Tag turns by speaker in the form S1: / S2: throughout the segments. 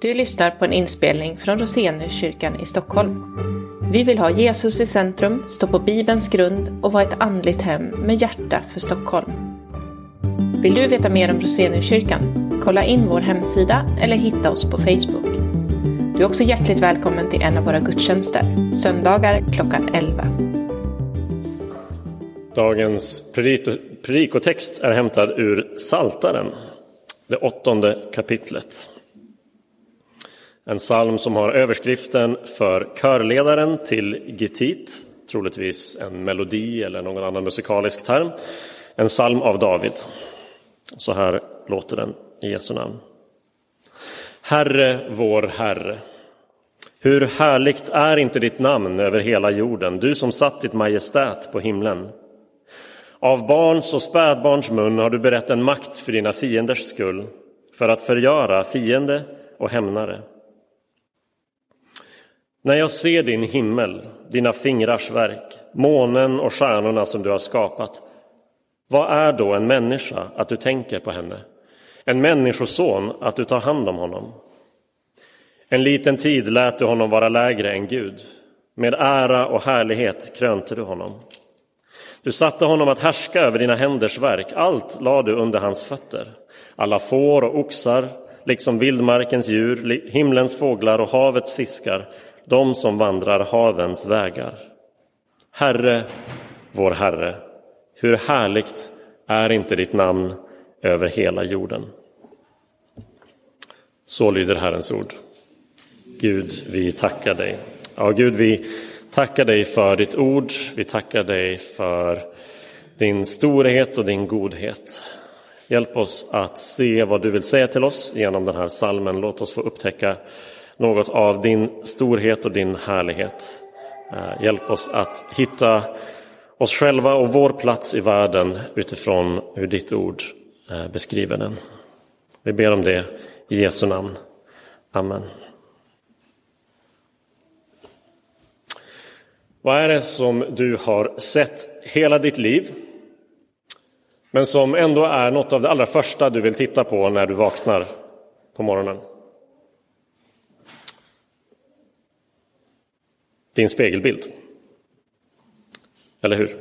S1: Du lyssnar på en inspelning från Roseniuskyrkan i Stockholm. Vi vill ha Jesus i centrum, stå på Bibelns grund och vara ett andligt hem med hjärta för Stockholm. Vill du veta mer om Roseniuskyrkan? Kolla in vår hemsida eller hitta oss på Facebook. Du är också hjärtligt välkommen till en av våra gudstjänster, söndagar klockan 11.
S2: Dagens predikotext är hämtad ur Saltaren, det åttonde kapitlet. En psalm som har överskriften för körledaren till gitit troligtvis en melodi eller någon annan musikalisk term. En psalm av David. Så här låter den i Jesu namn. Herre, vår Herre. Hur härligt är inte ditt namn över hela jorden, du som satt ditt majestät på himlen. Av barns och spädbarns mun har du berett en makt för dina fienders skull, för att förgöra fiende och hämnare. När jag ser din himmel, dina fingrars verk, månen och stjärnorna som du har skapat, vad är då en människa att du tänker på henne? En människoson att du tar hand om honom? En liten tid lät du honom vara lägre än Gud. Med ära och härlighet krönte du honom. Du satte honom att härska över dina händers verk, allt lade du under hans fötter. Alla får och oxar, liksom vildmarkens djur, himlens fåglar och havets fiskar, de som vandrar havens vägar. Herre, vår Herre, hur härligt är inte ditt namn över hela jorden. Så lyder Herrens ord. Gud, vi tackar dig. Ja, Gud, vi tackar dig för ditt ord. Vi tackar dig för din storhet och din godhet. Hjälp oss att se vad du vill säga till oss genom den här salmen. Låt oss få upptäcka något av din storhet och din härlighet. Eh, hjälp oss att hitta oss själva och vår plats i världen utifrån hur ditt ord eh, beskriver den. Vi ber om det i Jesu namn. Amen. Vad är det som du har sett hela ditt liv men som ändå är något av det allra första du vill titta på när du vaknar på morgonen? Din spegelbild. Eller hur?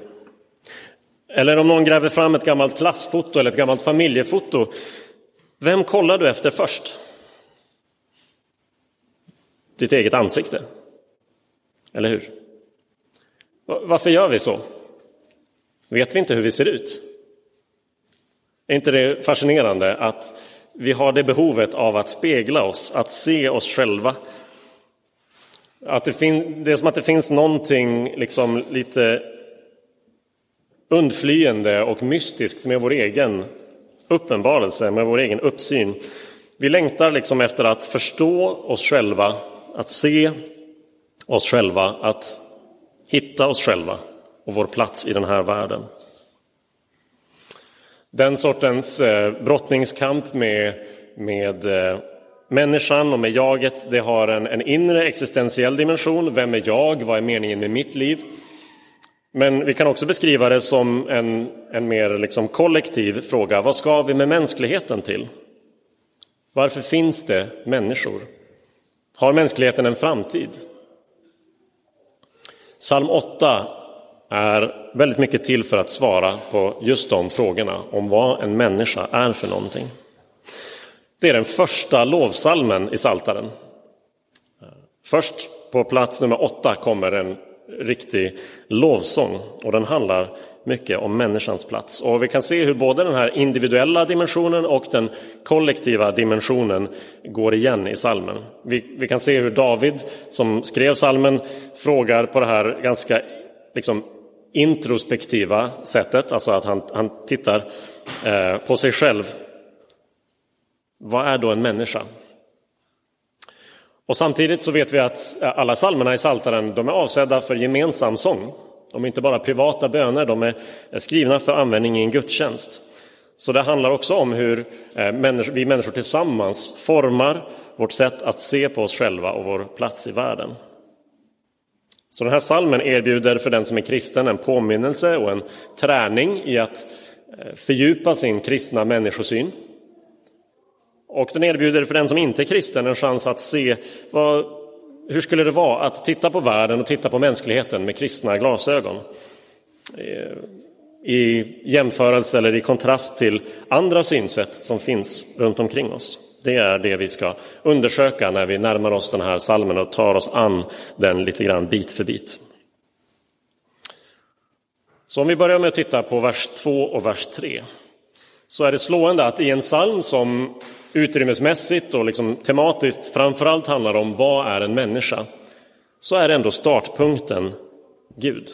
S2: Eller om någon gräver fram ett gammalt klassfoto eller ett gammalt familjefoto. Vem kollar du efter först? Ditt eget ansikte. Eller hur? Varför gör vi så? Vet vi inte hur vi ser ut? Är inte det fascinerande att vi har det behovet av att spegla oss, att se oss själva att det, fin- det är som att det finns någonting liksom lite undflyende och mystiskt med vår egen uppenbarelse, med vår egen uppsyn. Vi längtar liksom efter att förstå oss själva, att se oss själva, att hitta oss själva och vår plats i den här världen. Den sortens eh, brottningskamp med, med eh, Människan och med jaget, det har en, en inre existentiell dimension. Vem är jag? Vad är meningen med mitt liv? Men vi kan också beskriva det som en, en mer liksom kollektiv fråga. Vad ska vi med mänskligheten till? Varför finns det människor? Har mänskligheten en framtid? Psalm 8 är väldigt mycket till för att svara på just de frågorna om vad en människa är för någonting. Det är den första lovsalmen i Saltaren. Först på plats nummer åtta kommer en riktig lovsång och den handlar mycket om människans plats. Och vi kan se hur både den här individuella dimensionen och den kollektiva dimensionen går igen i salmen. Vi, vi kan se hur David, som skrev salmen, frågar på det här ganska liksom, introspektiva sättet, alltså att han, han tittar eh, på sig själv vad är då en människa? Och samtidigt så vet vi att eh, alla psalmerna i Saltaren de är avsedda för gemensam sång. De är inte bara privata böner, de är skrivna för användning i en gudstjänst. Så det handlar också om hur eh, vi människor tillsammans formar vårt sätt att se på oss själva och vår plats i världen. Så den här salmen erbjuder för den som är kristen en påminnelse och en träning i att eh, fördjupa sin kristna människosyn och den erbjuder för den som inte är kristen en chans att se vad, hur skulle det vara att titta på världen och titta på mänskligheten med kristna glasögon. Eh, I jämförelse eller i kontrast till andra synsätt som finns runt omkring oss. Det är det vi ska undersöka när vi närmar oss den här salmen och tar oss an den lite grann bit för bit. Så om vi börjar med att titta på vers 2 och vers 3 så är det slående att i en psalm som utrymmesmässigt och liksom tematiskt framförallt handlar om vad är en människa så är ändå startpunkten Gud.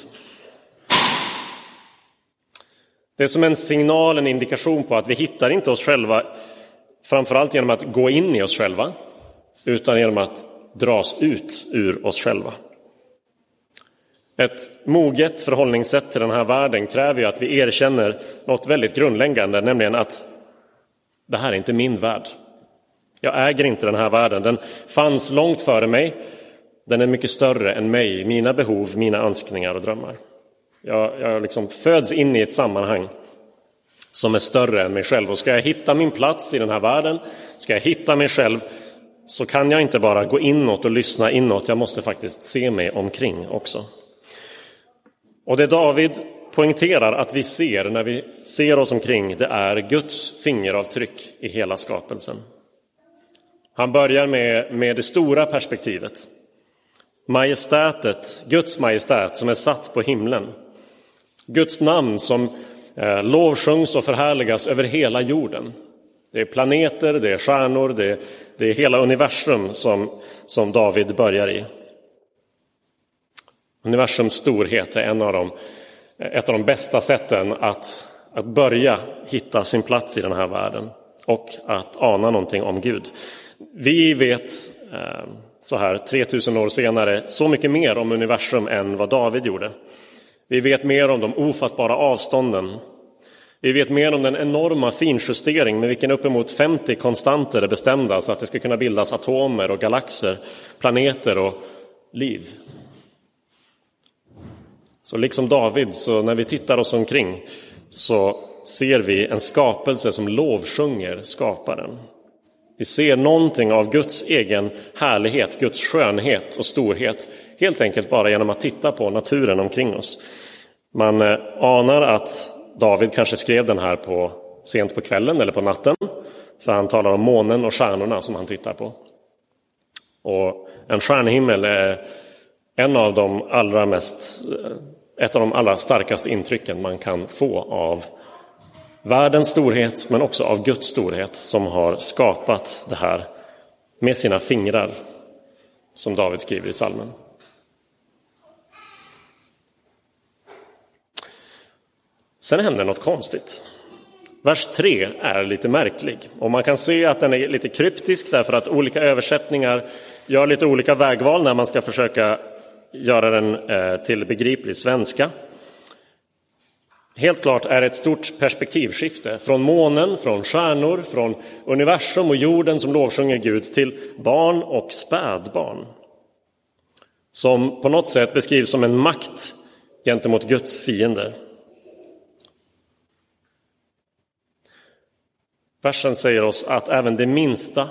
S2: Det är som en signal, en indikation på att vi hittar inte oss själva framförallt genom att gå in i oss själva utan genom att dras ut ur oss själva. Ett moget förhållningssätt till den här världen kräver ju att vi erkänner något väldigt grundläggande, nämligen att det här är inte min värld. Jag äger inte den här världen. Den fanns långt före mig. Den är mycket större än mig, mina behov, mina önskningar och drömmar. Jag, jag liksom föds in i ett sammanhang som är större än mig själv. Och ska jag hitta min plats i den här världen, ska jag hitta mig själv, så kan jag inte bara gå inåt och lyssna inåt. Jag måste faktiskt se mig omkring också. Och det David poängterar att vi ser när vi ser oss omkring, det är Guds fingeravtryck i hela skapelsen. Han börjar med, med det stora perspektivet. Majestätet, Guds majestät som är satt på himlen. Guds namn som eh, lovsjungs och förhärligas över hela jorden. Det är planeter, det är stjärnor, det, det är hela universum som, som David börjar i. Universums storhet är en av de, ett av de bästa sätten att, att börja hitta sin plats i den här världen och att ana någonting om Gud. Vi vet eh, så här 3000 år senare så mycket mer om universum än vad David gjorde. Vi vet mer om de ofattbara avstånden. Vi vet mer om den enorma finjustering med vilken uppemot 50 konstanter är bestämda så att det ska kunna bildas atomer och galaxer, planeter och liv. Så liksom David, så när vi tittar oss omkring så ser vi en skapelse som lovsjunger skaparen. Vi ser någonting av Guds egen härlighet, Guds skönhet och storhet, helt enkelt bara genom att titta på naturen omkring oss. Man eh, anar att David kanske skrev den här på, sent på kvällen eller på natten, för han talar om månen och stjärnorna som han tittar på. Och en stjärnhimmel är en av de allra mest, ett av de allra starkaste intrycken man kan få av världens storhet, men också av Guds storhet som har skapat det här med sina fingrar, som David skriver i salmen. Sen händer något konstigt. Vers 3 är lite märklig och man kan se att den är lite kryptisk därför att olika översättningar gör lite olika vägval när man ska försöka göra den eh, till begriplig svenska. Helt klart är det ett stort perspektivskifte från månen, från stjärnor, från universum och jorden som lovsjunger Gud till barn och spädbarn. Som på något sätt beskrivs som en makt gentemot Guds fiender. Versen säger oss att även det minsta,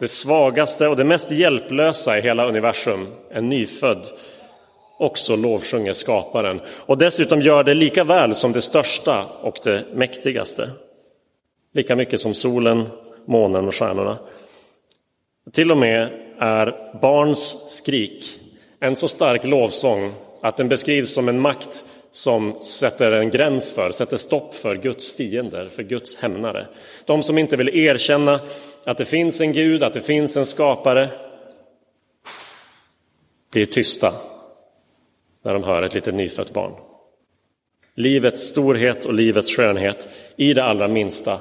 S2: det svagaste och det mest hjälplösa i hela universum, en nyfödd, också lovsjunger skaparen och dessutom gör det lika väl som det största och det mäktigaste. Lika mycket som solen, månen och stjärnorna. Till och med är barns skrik en så stark lovsång att den beskrivs som en makt som sätter en gräns för, sätter stopp för Guds fiender, för Guds hämnare. De som inte vill erkänna att det finns en Gud, att det finns en skapare, blir tysta när de hör ett litet nyfött barn. Livets storhet och livets skönhet i det allra minsta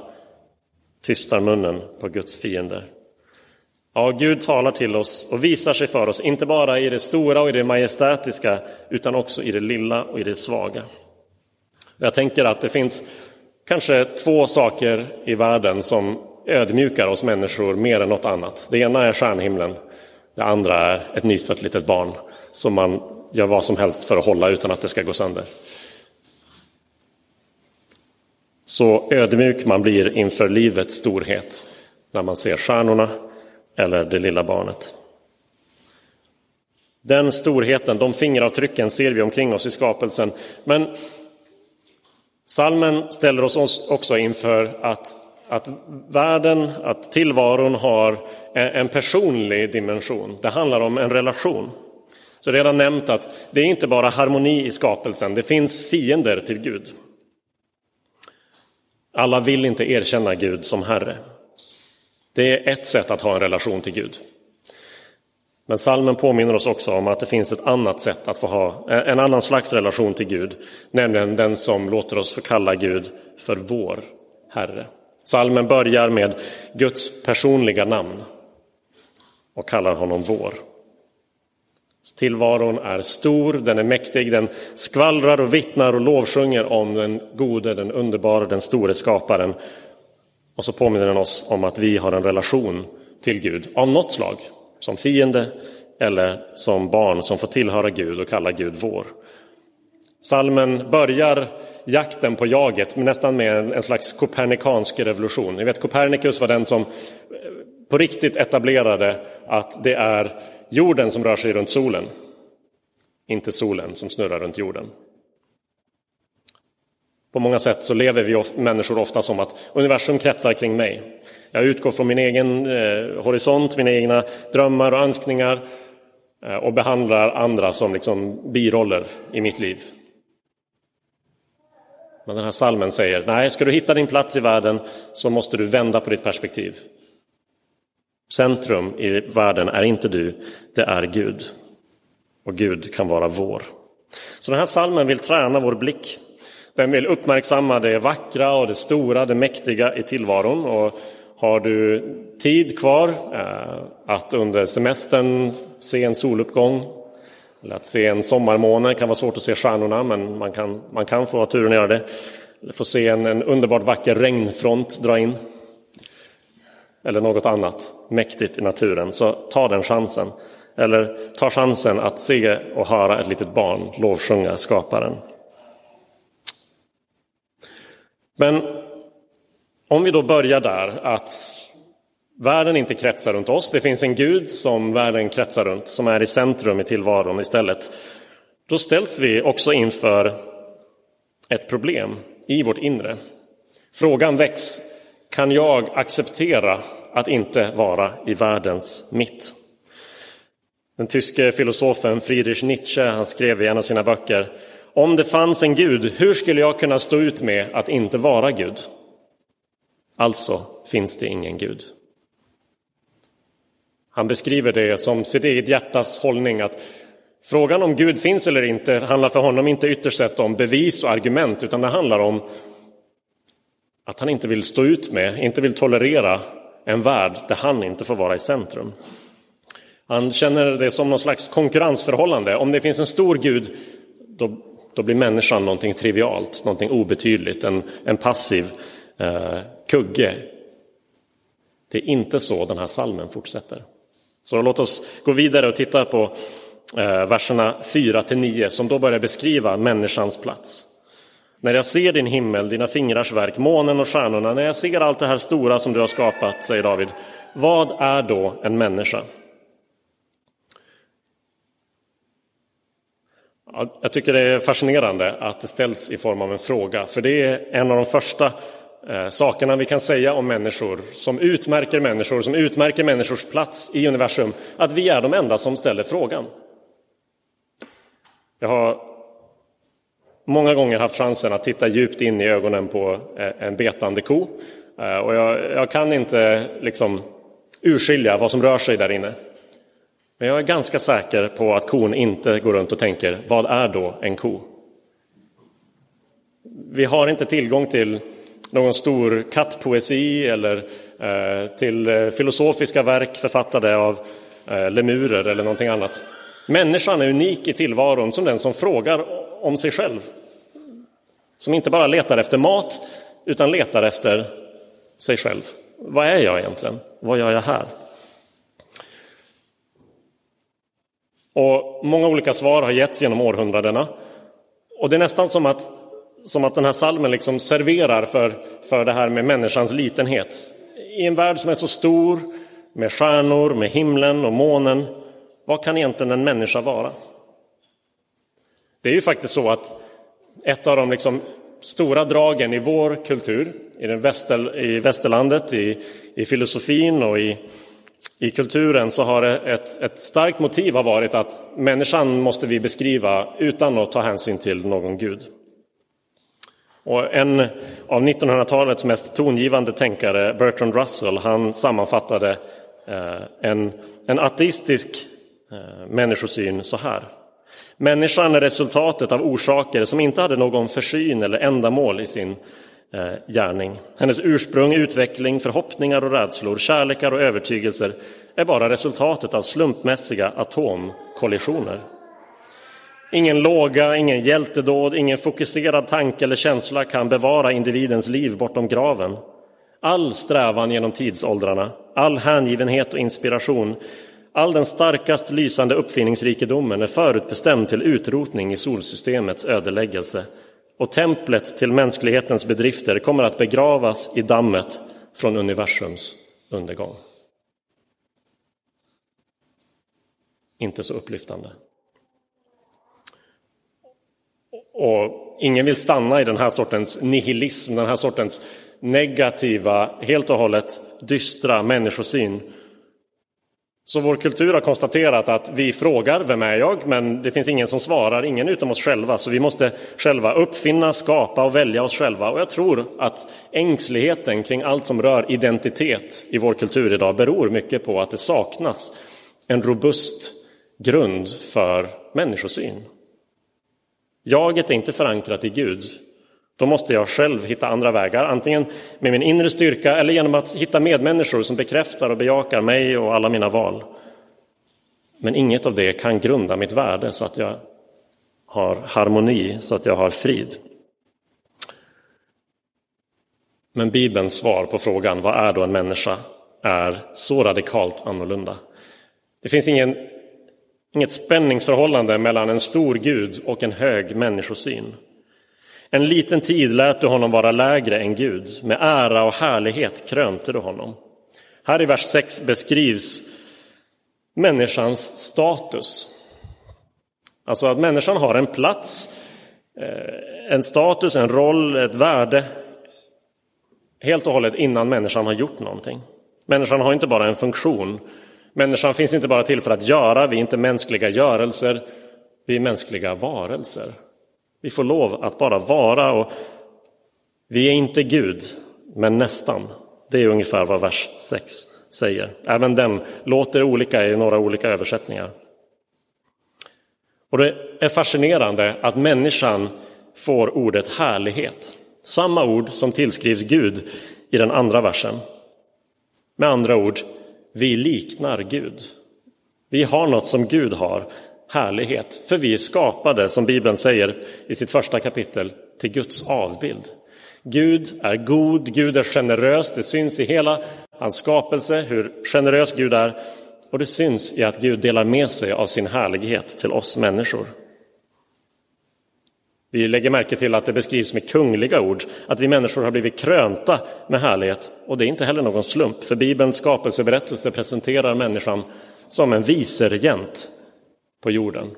S2: tystar munnen på Guds fiender. Ja, Gud talar till oss och visar sig för oss, inte bara i det stora och i det majestätiska, utan också i det lilla och i det svaga. Jag tänker att det finns kanske två saker i världen som ödmjukar oss människor mer än något annat. Det ena är stjärnhimlen, det andra är ett nyfött litet barn som man gör vad som helst för att hålla utan att det ska gå sönder. Så ödmjuk man blir inför livets storhet, när man ser stjärnorna eller det lilla barnet. Den storheten, de fingeravtrycken ser vi omkring oss i skapelsen. Men salmen ställer oss också inför att, att världen, att tillvaron har en personlig dimension. Det handlar om en relation. Så redan nämnt att det är inte bara harmoni i skapelsen, det finns fiender till Gud. Alla vill inte erkänna Gud som Herre. Det är ett sätt att ha en relation till Gud. Men salmen påminner oss också om att det finns ett annat sätt att få ha eh, en annan slags relation till Gud, nämligen den som låter oss få kalla Gud för vår Herre. Salmen börjar med Guds personliga namn och kallar honom vår. Tillvaron är stor, den är mäktig, den skvallrar och vittnar och lovsjunger om den gode, den underbara, den store skaparen. Och så påminner den oss om att vi har en relation till Gud av något slag, som fiende eller som barn som får tillhöra Gud och kalla Gud vår. Salmen börjar jakten på jaget nästan med en, slags kopernikansk revolution. Ni vet Kopernikus var den som eh, på riktigt etablerade att det är jorden som rör sig runt solen, inte solen som snurrar runt jorden. På många sätt så lever vi människor ofta som att universum kretsar kring mig. Jag utgår från min egen eh, horisont, mina egna drömmar och önskningar eh, och behandlar andra som liksom biroller i mitt liv. Men den här salmen säger, nej, ska du hitta din plats i världen så måste du vända på ditt perspektiv. Centrum i världen är inte du, det är Gud. Och Gud kan vara vår. Så den här salmen vill träna vår blick. Den vill uppmärksamma det vackra och det stora, det mäktiga i tillvaron. Och har du tid kvar eh, att under semestern se en soluppgång eller att se en sommarmåne, kan vara svårt att se stjärnorna men man kan, man kan få ha turen att göra det. Eller få se en, en underbart vacker regnfront dra in eller något annat mäktigt i naturen, så ta den chansen. Eller ta chansen att se och höra ett litet barn lovsjunga skaparen. Men om vi då börjar där att världen inte kretsar runt oss, det finns en Gud som världen kretsar runt, som är i centrum i tillvaron istället. Då ställs vi också inför ett problem i vårt inre. Frågan väcks, kan jag acceptera att inte vara i världens mitt? Den tyske filosofen Friedrich Nietzsche han skrev i en av sina böcker om det fanns en Gud, hur skulle jag kunna stå ut med att inte vara Gud? Alltså finns det ingen Gud. Han beskriver det som sitt eget hjärtas hållning att frågan om Gud finns eller inte handlar för honom inte ytterst sett om bevis och argument utan det handlar om att han inte vill stå ut med, inte vill tolerera en värld där han inte får vara i centrum. Han känner det som någon slags konkurrensförhållande. Om det finns en stor Gud, då, då blir människan någonting trivialt, någonting obetydligt, en, en passiv eh, kugge. Det är inte så den här salmen fortsätter. Så låt oss gå vidare och titta på eh, verserna 4 till 9 som då börjar beskriva människans plats. När jag ser din himmel, dina fingrars verk, månen och stjärnorna, när jag ser allt det här stora som du har skapat, säger David, vad är då en människa? Jag tycker det är fascinerande att det ställs i form av en fråga, för det är en av de första eh, sakerna vi kan säga om människor som utmärker människor, som utmärker människors plats i universum, att vi är de enda som ställer frågan. Jag har många gånger haft chansen att titta djupt in i ögonen på eh, en betande ko. Eh, och jag, jag kan inte liksom urskilja vad som rör sig där inne. Men jag är ganska säker på att kon inte går runt och tänker, vad är då en ko? Vi har inte tillgång till någon stor kattpoesi eller eh, till eh, filosofiska verk författade av eh, lemurer eller någonting annat. Människan är unik i tillvaron som den som frågar om sig själv. Som inte bara letar efter mat, utan letar efter sig själv. Vad är jag egentligen? Vad gör jag här? Och många olika svar har getts genom århundradena. Och det är nästan som att, som att den här salmen liksom serverar för, för det här med människans litenhet. i en värld som är så stor, med stjärnor, med himlen och månen, vad kan egentligen en människa vara? Det är ju faktiskt så att ett av de liksom stora dragen i vår kultur, i, den väster, i västerlandet, i, i filosofin och i, i kulturen så har ett, ett starkt motiv har varit att människan måste vi beskriva utan att ta hänsyn till någon gud. Och en av 1900-talets mest tongivande tänkare, Bertrand Russell, han sammanfattade eh, en, en ateistisk eh, människosyn så här. Människan är resultatet av orsaker som inte hade någon försyn eller ändamål i sin Eh, gärning. Hennes ursprung, utveckling, förhoppningar och rädslor, kärlekar och övertygelser är bara resultatet av slumpmässiga atomkollisioner. Ingen låga, ingen hjältedåd, ingen fokuserad tanke eller känsla kan bevara individens liv bortom graven. All strävan genom tidsåldrarna, all hängivenhet och inspiration, all den starkast lysande uppfinningsrikedomen är förutbestämd till utrotning i solsystemets ödeläggelse och templet till mänsklighetens bedrifter kommer att begravas i dammet från universums undergång. Inte så upplyftande. Och ingen vill stanna i den här sortens nihilism, den här sortens negativa, helt och hållet dystra människosyn. Så vår kultur har konstaterat att vi frågar vem är jag, men det finns ingen som svarar, ingen utom oss själva. Så vi måste själva uppfinna, skapa och välja oss själva. Och jag tror att ängsligheten kring allt som rör identitet i vår kultur idag beror mycket på att det saknas en robust grund för människosyn. Jaget är inte förankrat i Gud. Då måste jag själv hitta andra vägar, antingen med min inre styrka eller genom att hitta medmänniskor som bekräftar och bejakar mig och alla mina val. Men inget av det kan grunda mitt värde så att jag har harmoni, så att jag har frid. Men Bibelns svar på frågan vad är då en människa är så radikalt annorlunda. Det finns ingen Inget spänningsförhållande mellan en stor Gud och en hög människosyn. En liten tid lät du honom vara lägre än Gud, med ära och härlighet krönte du honom. Här i vers 6 beskrivs människans status. Alltså att människan har en plats, eh, en status, en roll, ett värde helt och hållet innan människan har gjort någonting. Människan har inte bara en funktion Människan finns inte bara till för att göra, vi är inte mänskliga görelser, vi är mänskliga varelser. Vi får lov att bara vara och vi är inte Gud, men nästan. Det är ungefär vad vers 6 säger. Även den låter olika i några olika översättningar. Och det är fascinerande att människan får ordet härlighet. Samma ord som tillskrivs Gud i den andra versen. Med andra ord, vi liknar Gud. Vi har något som Gud har, härlighet, för vi är skapade, som Bibeln säger i sitt första kapitel, till Guds avbild. Gud är god, Gud är generös, det syns i hela hans skapelse hur generös Gud är och det syns i att Gud delar med sig av sin härlighet till oss människor. Vi lägger märke till att det beskrivs med kungliga ord, att vi människor har blivit krönta med härlighet. Och det är inte heller någon slump, för Bibelns skapelseberättelse presenterar människan som en viseregent på jorden.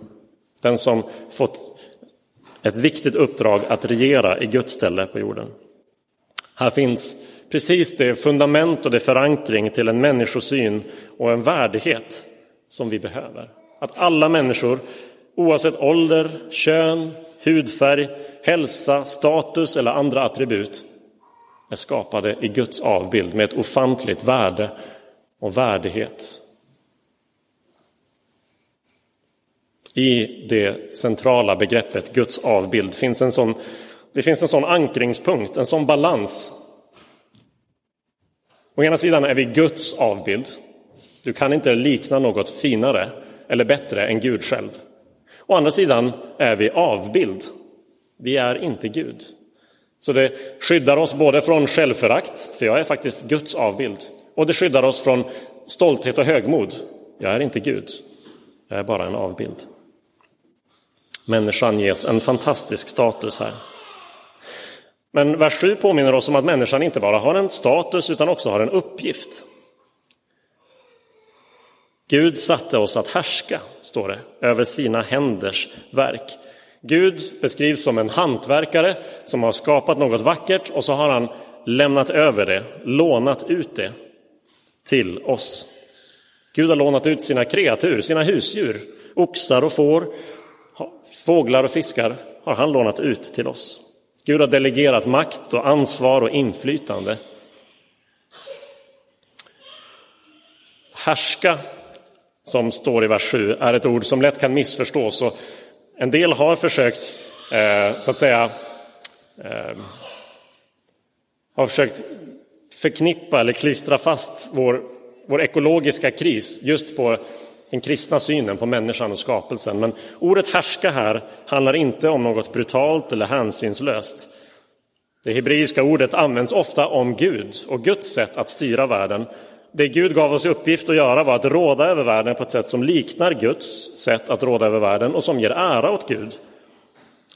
S2: Den som fått ett viktigt uppdrag att regera i Guds ställe på jorden. Här finns precis det fundament och det förankring till en människosyn och en värdighet som vi behöver. Att alla människor, oavsett ålder, kön, hudfärg, hälsa, status eller andra attribut är skapade i Guds avbild med ett ofantligt värde och värdighet. I det centrala begreppet Guds avbild finns en sån, det finns en sån ankringspunkt, en sån balans. Å ena sidan är vi Guds avbild. Du kan inte likna något finare eller bättre än Gud själv. Å andra sidan är vi avbild. Vi är inte Gud. Så det skyddar oss både från självförakt, för jag är faktiskt Guds avbild, och det skyddar oss från stolthet och högmod. Jag är inte Gud, jag är bara en avbild. Människan ges en fantastisk status här. Men vers 7 påminner oss om att människan inte bara har en status utan också har en uppgift. Gud satte oss att härska, står det, över sina händers verk. Gud beskrivs som en hantverkare som har skapat något vackert och så har han lämnat över det, lånat ut det till oss. Gud har lånat ut sina kreatur, sina husdjur, oxar och får, fåglar och fiskar har han lånat ut till oss. Gud har delegerat makt och ansvar och inflytande. Härska, som står i vers 7, är ett ord som lätt kan missförstås. Och en del har försökt, eh, så att säga, eh, har försökt förknippa eller klistra fast vår, vår ekologiska kris just på den kristna synen på människan och skapelsen. Men ordet härska här handlar inte om något brutalt eller hänsynslöst. Det hebreiska ordet används ofta om Gud och Guds sätt att styra världen. Det Gud gav oss i uppgift att göra var att råda över världen på ett sätt som liknar Guds sätt att råda över världen och som ger ära åt Gud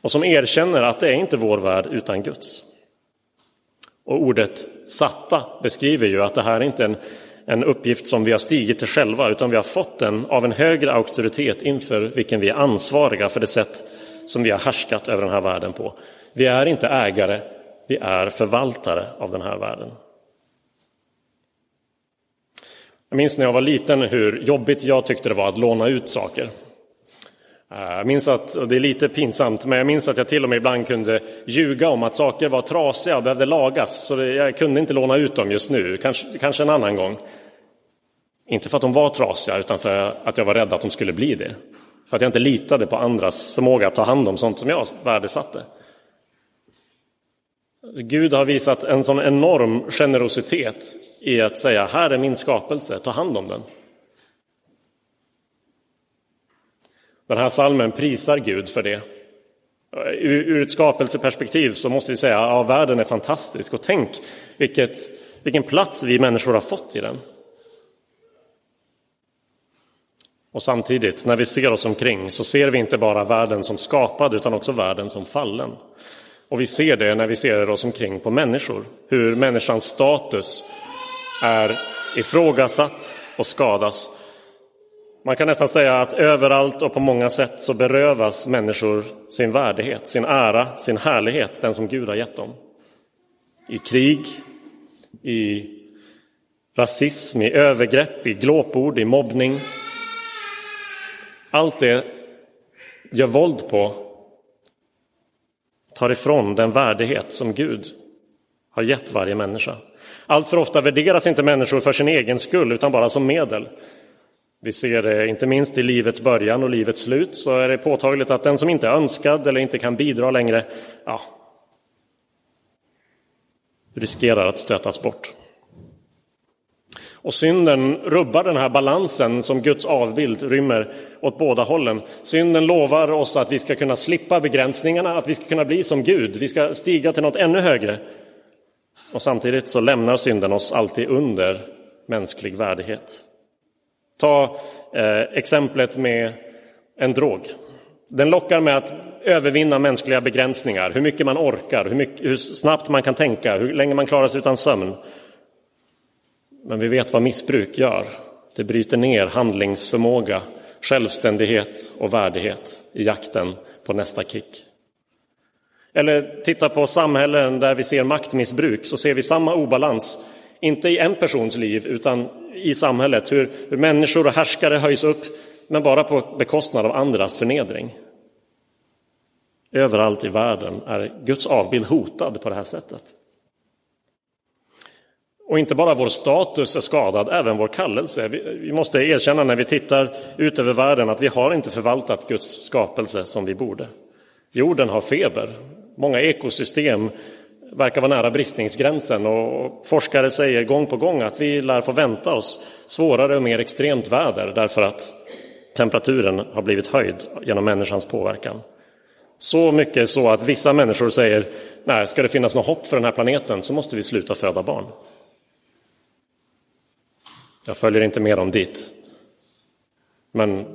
S2: och som erkänner att det är inte vår värld utan Guds. Och ordet satta beskriver ju att det här är inte en, en uppgift som vi har stigit till själva, utan vi har fått den av en högre auktoritet inför vilken vi är ansvariga för det sätt som vi har härskat över den här världen på. Vi är inte ägare, vi är förvaltare av den här världen. Jag minns när jag var liten hur jobbigt jag tyckte det var att låna ut saker. Eh, jag minns att, och det är lite pinsamt, men jag minns att jag till och med ibland kunde ljuga om att saker var trasiga och behövde lagas, så jag kunde inte låna ut dem just nu, kanske, kanske en annan gång. Inte för att de var trasiga, utan för att jag var rädd att de skulle bli det. För att jag inte litade på andras förmåga att ta hand om sånt som jag värdesatte. Gud har visat en sån enorm generositet i att säga, här är min skapelse, ta hand om den. Den här salmen prisar Gud för det. Ur ett skapelseperspektiv så måste vi säga att ja, världen är fantastisk och tänk vilket, vilken plats vi människor har fått i den. Och samtidigt, när vi ser oss omkring, så ser vi inte bara världen som skapad utan också världen som fallen. Och vi ser det när vi ser oss omkring på människor, hur människans status är ifrågasatt och skadas man kan nästan säga att överallt och på många sätt så berövas människor sin värdighet, sin ära, sin härlighet, den som Gud har gett dem. I krig, i rasism, i övergrepp, i glåpord, i mobbning. Allt det gör våld på, tar ifrån den värdighet som Gud har gett varje människa. Allt för ofta värderas inte människor för sin egen skull utan bara som medel. Vi ser det inte minst i livets början och livets slut så är det påtagligt att den som inte är önskad eller inte kan bidra längre, ja, riskerar att stötas bort. Och synden rubbar den här balansen som Guds avbild rymmer åt båda hållen. Synden lovar oss att vi ska kunna slippa begränsningarna, att vi ska kunna bli som Gud, vi ska stiga till något ännu högre. Och samtidigt så lämnar synden oss alltid under mänsklig värdighet. Ta eh, exemplet med en drog. Den lockar med att övervinna mänskliga begränsningar, hur mycket man orkar, hur, mycket, hur snabbt man kan tänka, hur länge man klarar sig utan sömn. Men vi vet vad missbruk gör. Det bryter ner handlingsförmåga, självständighet och värdighet i jakten på nästa kick. Eller titta på samhällen där vi ser maktmissbruk, så ser vi samma obalans, inte i en persons liv, utan i samhället, hur, hur människor och härskare höjs upp, men bara på bekostnad av andras förnedring. Överallt i världen är Guds avbild hotad på det här sättet. Och inte bara vår status är skadad, även vår kallelse. Vi måste erkänna när vi tittar ut över världen att vi har inte förvaltat Guds skapelse som vi borde. Jorden har feber. Många ekosystem verkar vara nära bristningsgränsen och forskare säger gång på gång att vi lär få vänta oss svårare och mer extremt väder därför att temperaturen har blivit höjd genom människans påverkan. Så mycket så att vissa människor säger nej, ska det finnas något hopp för den här planeten så måste vi sluta föda barn. Jag följer inte med dem dit. Men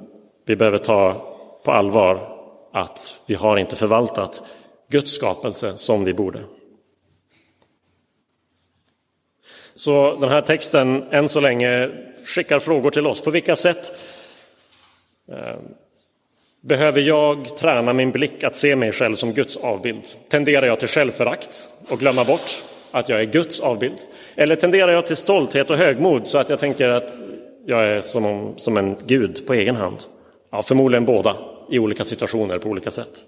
S2: vi behöver ta på allvar att vi har inte förvaltat Guds skapelse som vi borde. Så den här texten än så länge skickar frågor till oss. På vilka sätt eh, behöver jag träna min blick att se mig själv som Guds avbild? Tenderar jag till självförakt och glömma bort att jag är Guds avbild? Eller tenderar jag till stolthet och högmod så att jag tänker att jag är som, som en gud på egen hand? Ja, förmodligen båda i olika situationer på olika sätt.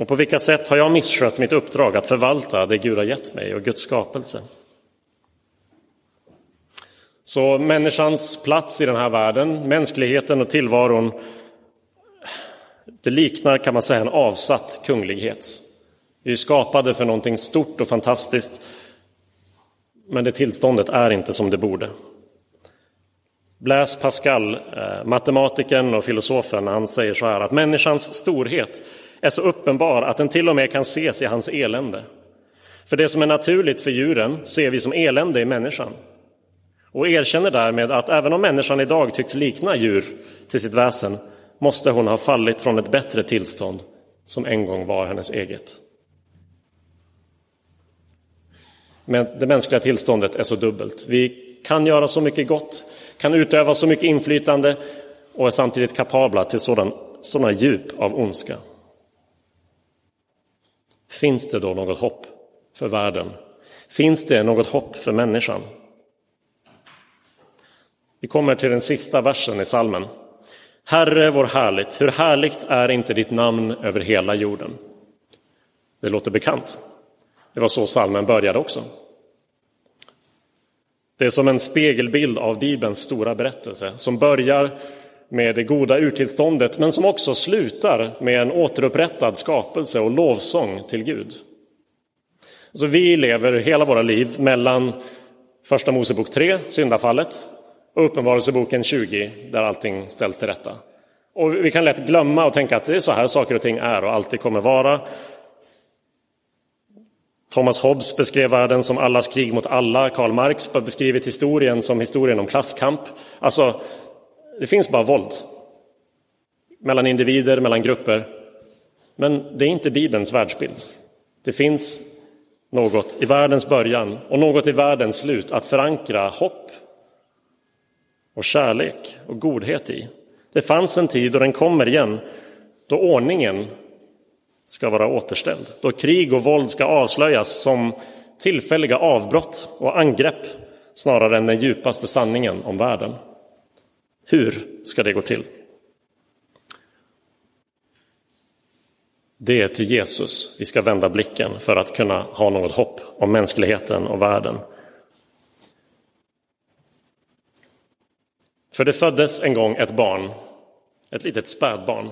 S2: Och på vilka sätt har jag misskött mitt uppdrag att förvalta det Gud har gett mig och Guds skapelse? Så människans plats i den här världen, mänskligheten och tillvaron, det liknar kan man säga en avsatt kunglighet. Vi är skapade för någonting stort och fantastiskt, men det tillståndet är inte som det borde. Blaise Pascal, eh, matematikern och filosofen, han säger så här att människans storhet är så uppenbar att den till och med kan ses i hans elände. För det som är naturligt för djuren ser vi som elände i människan. Och erkänner därmed att även om människan idag tycks likna djur till sitt väsen måste hon ha fallit från ett bättre tillstånd som en gång var hennes eget. Men det mänskliga tillståndet är så dubbelt. Vi kan göra så mycket gott, kan utöva så mycket inflytande och är samtidigt kapabla till sådan, sådana djup av ondska. Finns det då något hopp för världen? Finns det något hopp för människan? Vi kommer till den sista versen i salmen. Herre vår härligt, hur härligt är inte ditt namn över hela jorden? Det låter bekant. Det var så salmen började också. Det är som en spegelbild av Bibelns stora berättelse som börjar med det goda urtillståndet men som också slutar med en återupprättad skapelse och lovsång till Gud. Så vi lever hela våra liv mellan Första Mosebok 3, syndafallet, och Uppenbarelseboken 20, där allting ställs till rätta. Och vi kan lätt glömma och tänka att det är så här saker och ting är och alltid kommer vara. Thomas Hobbes beskrev världen som allas krig mot alla. Karl Marx har beskrivit historien som historien om klasskamp. Alltså, det finns bara våld. Mellan individer, mellan grupper. Men det är inte Bibelns världsbild. Det finns något i världens början och något i världens slut att förankra hopp och kärlek och godhet i. Det fanns en tid och den kommer igen då ordningen ska vara återställd. Då krig och våld ska avslöjas som tillfälliga avbrott och angrepp snarare än den djupaste sanningen om världen. Hur ska det gå till? Det är till Jesus vi ska vända blicken för att kunna ha något hopp om mänskligheten och världen. För det föddes en gång ett barn, ett litet spädbarn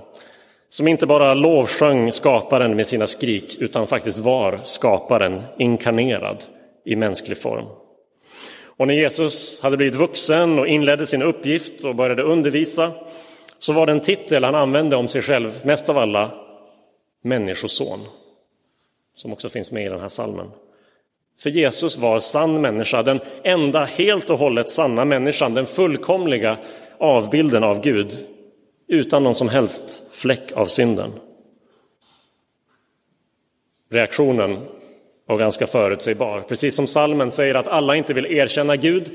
S2: som inte bara lovsjöng skaparen med sina skrik utan faktiskt var skaparen inkarnerad i mänsklig form. Och när Jesus hade blivit vuxen och inledde sin uppgift och började undervisa så var den titel han använde om sig själv mest av alla Människoson, som också finns med i den här salmen. För Jesus var sann människa, den enda helt och hållet sanna människan, den fullkomliga avbilden av Gud, utan någon som helst fläck av synden. Reaktionen var ganska förutsägbar. Precis som salmen säger att alla inte vill erkänna Gud,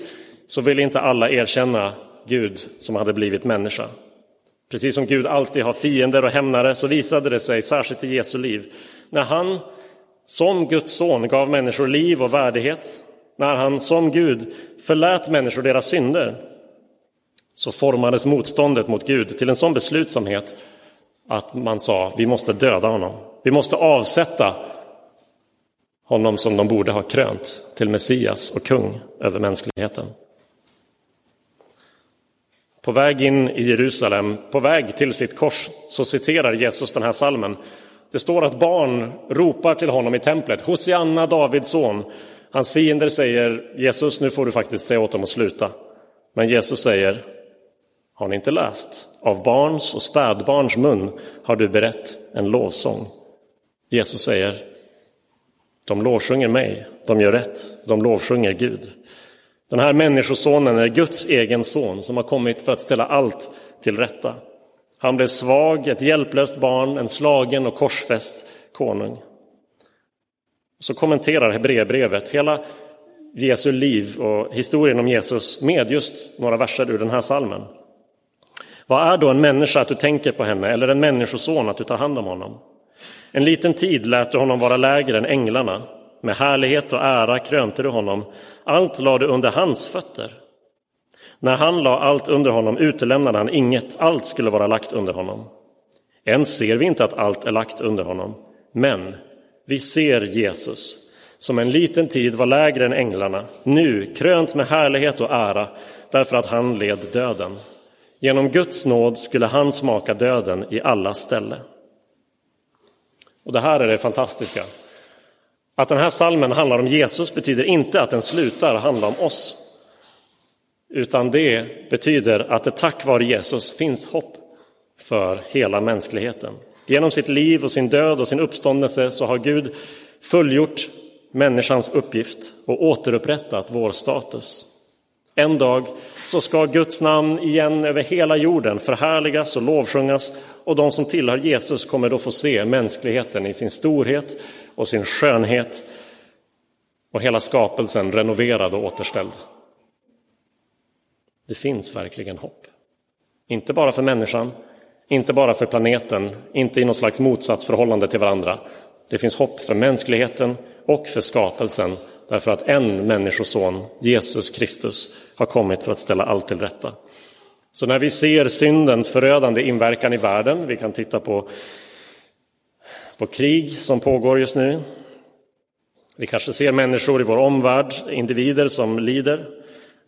S2: så vill inte alla erkänna Gud som hade blivit människa. Precis som Gud alltid har fiender och hämnare så visade det sig, särskilt i Jesu liv, när han som Guds son gav människor liv och värdighet, när han som Gud förlät människor deras synder, så formades motståndet mot Gud till en sån beslutsamhet att man sa vi måste döda honom. Vi måste avsätta honom som de borde ha krönt till Messias och kung över mänskligheten. På väg in i Jerusalem, på väg till sitt kors, så citerar Jesus den här salmen. Det står att barn ropar till honom i templet, Hosianna, Davids son. Hans fiender säger Jesus, nu får du faktiskt säga åt dem att sluta. Men Jesus säger, har ni inte läst? Av barns och spädbarns mun har du berett en lovsång. Jesus säger, de lovsjunger mig, de gör rätt, de lovsjunger Gud. Den här människosonen är Guds egen son som har kommit för att ställa allt till rätta. Han blev svag, ett hjälplöst barn, en slagen och korsfäst konung. Så kommenterar Hebreerbrevet hela Jesu liv och historien om Jesus med just några verser ur den här salmen. Vad är då en människa att du tänker på henne, eller en människoson att du tar hand om honom? En liten tid lät du honom vara lägre än änglarna. Med härlighet och ära krönte du honom. Allt lade du under hans fötter. När han la allt under honom utelämnade han inget, allt skulle vara lagt under honom. Än ser vi inte att allt är lagt under honom, men vi ser Jesus, som en liten tid var lägre än änglarna, nu krönt med härlighet och ära, därför att han led döden. Genom Guds nåd skulle han smaka döden i alla ställe. Och det här är det fantastiska. Att den här salmen handlar om Jesus betyder inte att den slutar handla om oss. Utan det betyder att det tack vare Jesus finns hopp för hela mänskligheten. Genom sitt liv och sin död och sin uppståndelse så har Gud fullgjort människans uppgift och återupprättat vår status. En dag så ska Guds namn igen över hela jorden förhärligas och lovsjungas och de som tillhör Jesus kommer då få se mänskligheten i sin storhet och sin skönhet och hela skapelsen renoverad och återställd. Det finns verkligen hopp. Inte bara för människan, inte bara för planeten, inte i något slags motsatsförhållande till varandra. Det finns hopp för mänskligheten och för skapelsen därför att en människoson, Jesus Kristus, har kommit för att ställa allt till rätta. Så när vi ser syndens förödande inverkan i världen, vi kan titta på, på krig som pågår just nu. Vi kanske ser människor i vår omvärld, individer som lider.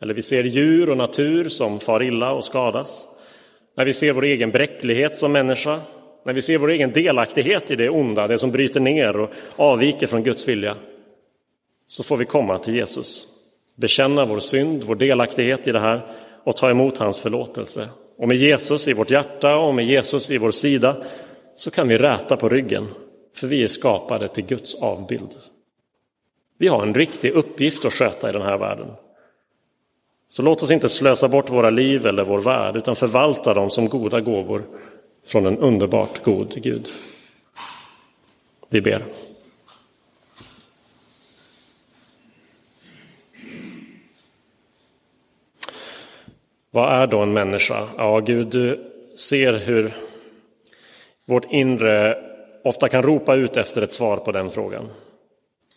S2: Eller vi ser djur och natur som far illa och skadas. När vi ser vår egen bräcklighet som människa, när vi ser vår egen delaktighet i det onda, det som bryter ner och avviker från Guds vilja, så får vi komma till Jesus, bekänna vår synd, vår delaktighet i det här och ta emot hans förlåtelse. Och med Jesus i vårt hjärta och med Jesus i vår sida så kan vi räta på ryggen, för vi är skapade till Guds avbild. Vi har en riktig uppgift att sköta i den här världen. Så låt oss inte slösa bort våra liv eller vår värld, utan förvalta dem som goda gåvor från en underbart god Gud. Vi ber. Vad är då en människa? Ja, Gud, du ser hur vårt inre ofta kan ropa ut efter ett svar på den frågan.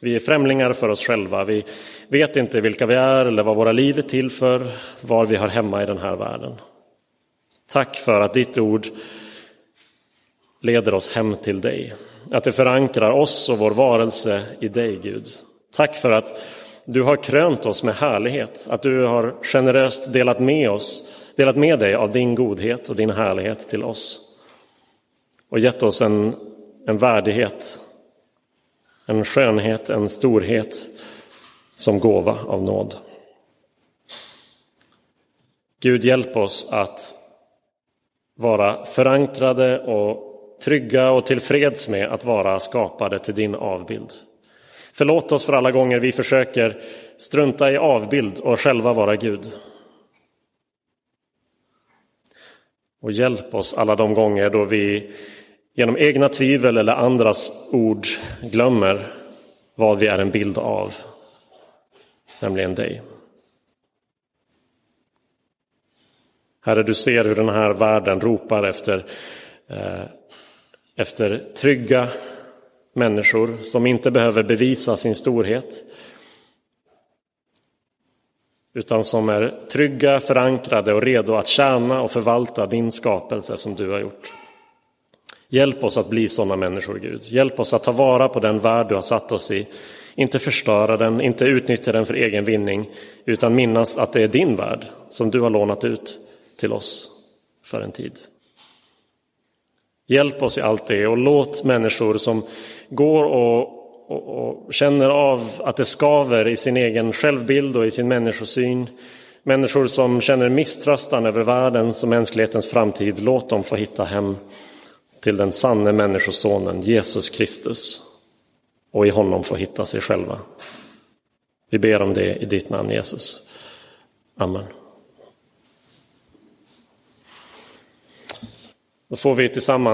S2: Vi är främlingar för oss själva. Vi vet inte vilka vi är eller vad våra liv är till för, var vi har hemma i den här världen. Tack för att ditt ord leder oss hem till dig. Att det förankrar oss och vår varelse i dig, Gud. Tack för att du har krönt oss med härlighet, att du har generöst delat med oss, delat med dig av din godhet och din härlighet till oss. Och gett oss en, en värdighet, en skönhet, en storhet som gåva av nåd. Gud, hjälp oss att vara förankrade och trygga och tillfreds med att vara skapade till din avbild. Förlåt oss för alla gånger vi försöker strunta i avbild och själva vara Gud. Och hjälp oss alla de gånger då vi genom egna tvivel eller andras ord glömmer vad vi är en bild av, nämligen dig. Herre, du ser hur den här världen ropar efter, eh, efter trygga människor som inte behöver bevisa sin storhet utan som är trygga, förankrade och redo att tjäna och förvalta din skapelse som du har gjort. Hjälp oss att bli sådana människor, Gud. Hjälp oss att ta vara på den värld du har satt oss i. Inte förstöra den, inte utnyttja den för egen vinning, utan minnas att det är din värld som du har lånat ut till oss för en tid. Hjälp oss i allt det och låt människor som går och, och, och, känner av att det skaver i sin egen självbild och i sin människosyn, människor som känner misströstan över världens och mänsklighetens framtid, låt dem få hitta hem till den sanne människosonen Jesus Kristus och i honom få hitta sig själva. Vi ber om det i ditt namn Jesus. Amen. Då får vi tillsammans